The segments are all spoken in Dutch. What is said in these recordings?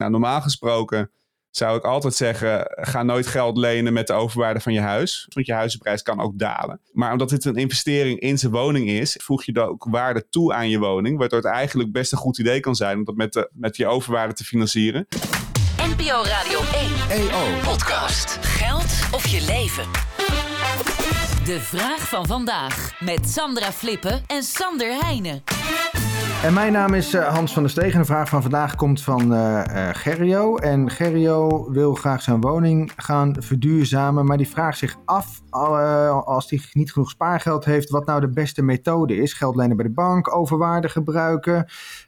Nou, normaal gesproken zou ik altijd zeggen: ga nooit geld lenen met de overwaarde van je huis. Want je huizenprijs kan ook dalen. Maar omdat dit een investering in zijn woning is, voeg je dan ook waarde toe aan je woning. Waardoor het eigenlijk best een goed idee kan zijn om dat met, de, met je overwaarde te financieren. NPO Radio 1 EO. podcast. Geld of je leven. De vraag van vandaag met Sandra Flippen en Sander Heijnen. En mijn naam is eh, Hans van der Steeg. En de vraag van vandaag komt van uh, Gerrio. En Gerrio wil graag zijn woning gaan verduurzamen. Maar die vraagt zich af, als hij niet genoeg spaargeld heeft, wat nou de beste methode is. Geld lenen bij de bank, overwaarde gebruiken.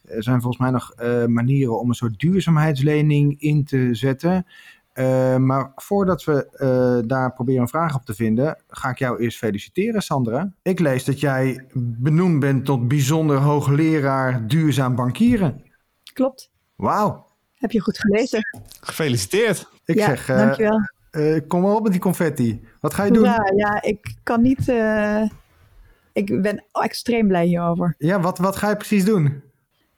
Er zijn volgens mij nog manieren om een soort duurzaamheidslening in te zetten. Uh, maar voordat we uh, daar proberen een vraag op te vinden, ga ik jou eerst feliciteren, Sandra. Ik lees dat jij benoemd bent tot bijzonder hoogleraar duurzaam bankieren. Klopt. Wauw. Heb je goed gelezen? Gefeliciteerd. Ik ja, zeg, uh, dankjewel. kom maar op met die confetti. Wat ga je doen? Ja, ja ik kan niet. ik ben extreem blij hierover. Ja, wat, wat ga je precies doen?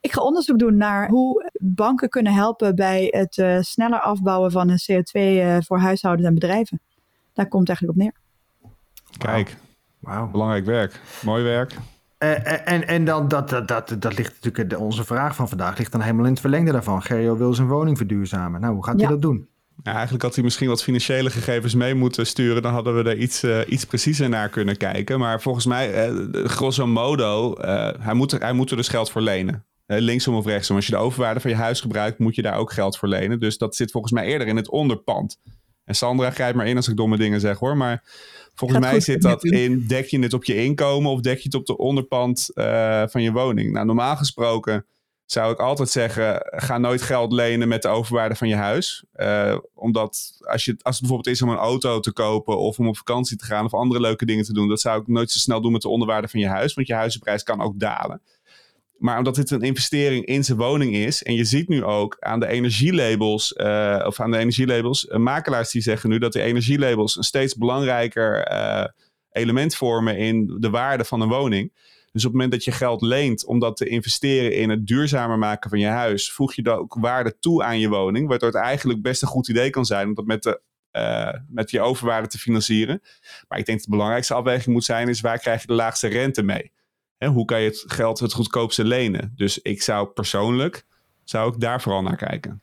Ik ga onderzoek doen naar hoe banken kunnen helpen bij het uh, sneller afbouwen van de CO2 uh, voor huishoudens en bedrijven. Daar komt het eigenlijk op neer. Kijk, wow. belangrijk werk. Mooi werk. Uh, en, en dan, dat, dat, dat, dat ligt natuurlijk, de, onze vraag van vandaag ligt dan helemaal in het verlengde daarvan. Gerrio wil zijn woning verduurzamen. Nou, hoe gaat ja. hij dat doen? Ja, eigenlijk had hij misschien wat financiële gegevens mee moeten sturen. Dan hadden we er iets, uh, iets preciezer naar kunnen kijken. Maar volgens mij, uh, grosso modo, uh, hij, moet er, hij moet er dus geld voor lenen. Linksom of rechtsom. Als je de overwaarde van je huis gebruikt, moet je daar ook geld voor lenen. Dus dat zit volgens mij eerder in het onderpand. En Sandra, grijp maar in als ik domme dingen zeg hoor. Maar volgens mij zit dat in, dek je het op je inkomen of dek je het op de onderpand van je woning? Nou, normaal gesproken zou ik altijd zeggen: ga nooit geld lenen met de overwaarde van je huis. Uh, omdat als, je, als het bijvoorbeeld is om een auto te kopen of om op vakantie te gaan of andere leuke dingen te doen, dat zou ik nooit zo snel doen met de onderwaarde van je huis, want je huizenprijs kan ook dalen. Maar omdat dit een investering in zijn woning is, en je ziet nu ook aan de energielabels, uh, of aan de energielabels, uh, makelaars die zeggen nu dat de energielabels een steeds belangrijker element vormen in de waarde van een woning. Dus op het moment dat je geld leent om dat te investeren in het duurzamer maken van je huis, voeg je dan ook waarde toe aan je woning. Waardoor het eigenlijk best een goed idee kan zijn om dat met, de, met je overwaarde te financieren. Maar ik denk dat de belangrijkste afweging moet zijn: is waar krijg je de laagste rente mee? Hè, hoe kan je het geld het goedkoopste lenen? Dus ik zou persoonlijk zou ik daar vooral naar kijken.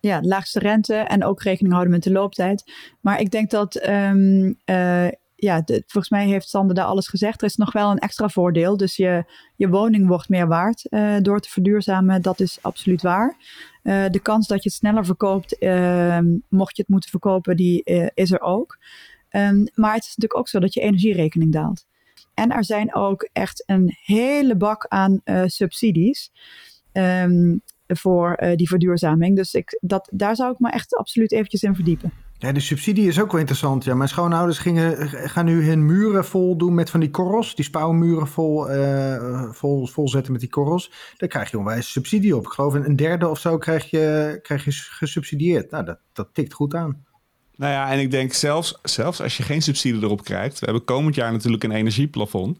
Ja, laagste rente en ook rekening houden met de looptijd. Maar ik denk dat um, uh, ja, volgens mij heeft Sander daar alles gezegd. Er is nog wel een extra voordeel. Dus je, je woning wordt meer waard uh, door te verduurzamen. Dat is absoluut waar. Uh, de kans dat je het sneller verkoopt, uh, mocht je het moeten verkopen, die is er ook. Um, maar het is natuurlijk ook zo dat je energierekening daalt. En er zijn ook echt een hele bak aan subsidies. Um, voor die verduurzaming. Dus ik, dat, daar zou ik me echt absoluut eventjes in verdiepen. Ja, de subsidie is ook wel interessant. Ja, mijn schoonouders gingen, gaan nu hun muren vol doen met van die korrels. Die spouwmuren vol, vol, vol zetten met die korrels. Daar krijg je onwijs subsidie op. Ik geloof een derde of zo krijg je, krijg je gesubsidieerd. Nou, dat, dat tikt goed aan. Nou ja, en ik denk zelfs, zelfs als je geen subsidie erop krijgt. We hebben komend jaar natuurlijk een energieplafond.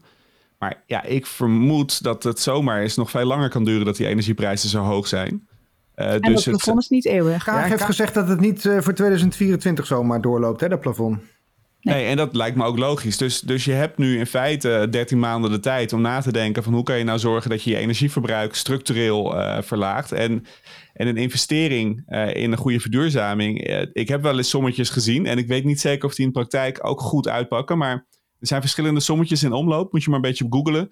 Maar ja, ik vermoed dat het zomaar eens nog veel langer kan duren dat die energieprijzen zo hoog zijn. Uh, en dus dat plafond het, is niet eeuwig. Kaag ja, heeft Kaag... gezegd dat het niet uh, voor 2024 zomaar doorloopt, hè, dat plafond. Nee. en dat lijkt me ook logisch. Dus, dus je hebt nu in feite 13 maanden de tijd om na te denken van hoe kan je nou zorgen dat je je energieverbruik structureel uh, verlaagt. En, en een investering in een goede verduurzaming. ik heb wel eens sommetjes gezien en ik weet niet zeker of die in de praktijk ook goed uitpakken. Maar er zijn verschillende sommetjes in omloop. Moet je maar een beetje googlen.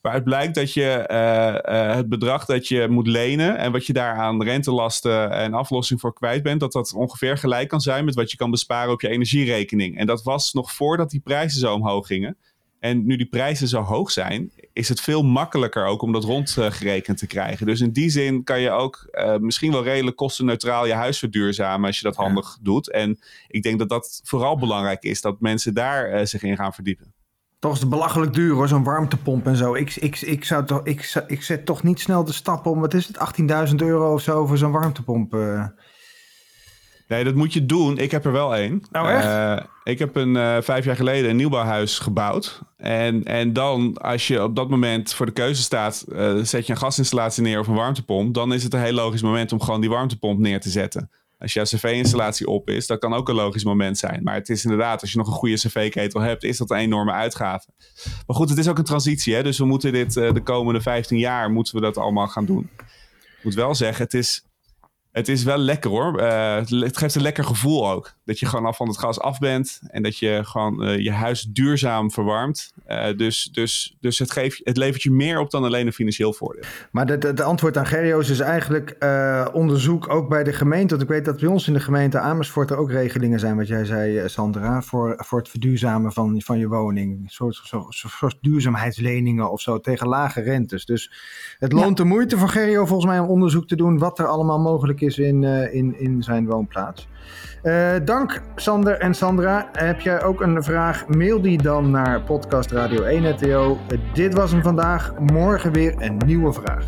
Waaruit blijkt dat je uh, uh, het bedrag dat je moet lenen en wat je daar aan rentelasten en aflossing voor kwijt bent, dat dat ongeveer gelijk kan zijn met wat je kan besparen op je energierekening. En dat was nog voordat die prijzen zo omhoog gingen. En nu die prijzen zo hoog zijn, is het veel makkelijker ook om dat rondgerekend te krijgen. Dus in die zin kan je ook uh, misschien wel redelijk kostenneutraal je huis verduurzamen als je dat handig ja. doet. En ik denk dat dat vooral belangrijk is, dat mensen daar uh, zich in gaan verdiepen. Toch is het belachelijk duur hoor, zo'n warmtepomp en zo. Ik, ik, ik, zou toch, ik, ik zet toch niet snel de stap om, wat is het, 18.000 euro of zo voor zo'n warmtepomp. Uh. Nee, dat moet je doen. Ik heb er wel één. Nou, echt? Eh, ik heb een, eh, vijf jaar geleden een nieuwbouwhuis gebouwd. En, en dan, als je op dat moment voor de keuze staat... eh, zet je een gasinstallatie neer of een warmtepomp... dan is het een heel logisch moment om gewoon die warmtepomp neer te zetten. Als jouw cv-installatie op is, dat kan ook een logisch moment zijn. Maar het is inderdaad, als je nog een goede cv-ketel hebt... is dat een enorme uitgave. Maar goed, het is ook een transitie. Hè? Dus we moeten dit eh, de komende 15 jaar... moeten we dat allemaal gaan doen. Ik moet wel zeggen, het is... Het is wel lekker hoor. Eh, het geeft een lekker gevoel ook. Dat je gewoon af van het gas af bent. En dat je gewoon eh, je huis duurzaam verwarmt. Eh, dus dus, dus het, geeft, het levert je meer op dan alleen een financieel voordeel. Maar het de, de antwoord aan Gerio's is eigenlijk eh, onderzoek ook bij de gemeente. Want ik weet dat bij ons in de gemeente Amersfoort er ook regelingen zijn, wat jij zei, Sandra, voor, voor het verduurzamen van, van je woning. Een soort, soort duurzaamheidsleningen of zo tegen lage rentes. Dus het loont de moeite voor Gerio volgens mij om onderzoek te doen wat er allemaal mogelijk is in, eh, in, in zijn woonplaats. Eh, dank Sander en Sandra. Heb jij ook een vraag? Mail die dan naar podcastradio1.nl. dit was hem vandaag. Morgen weer een nieuwe vraag.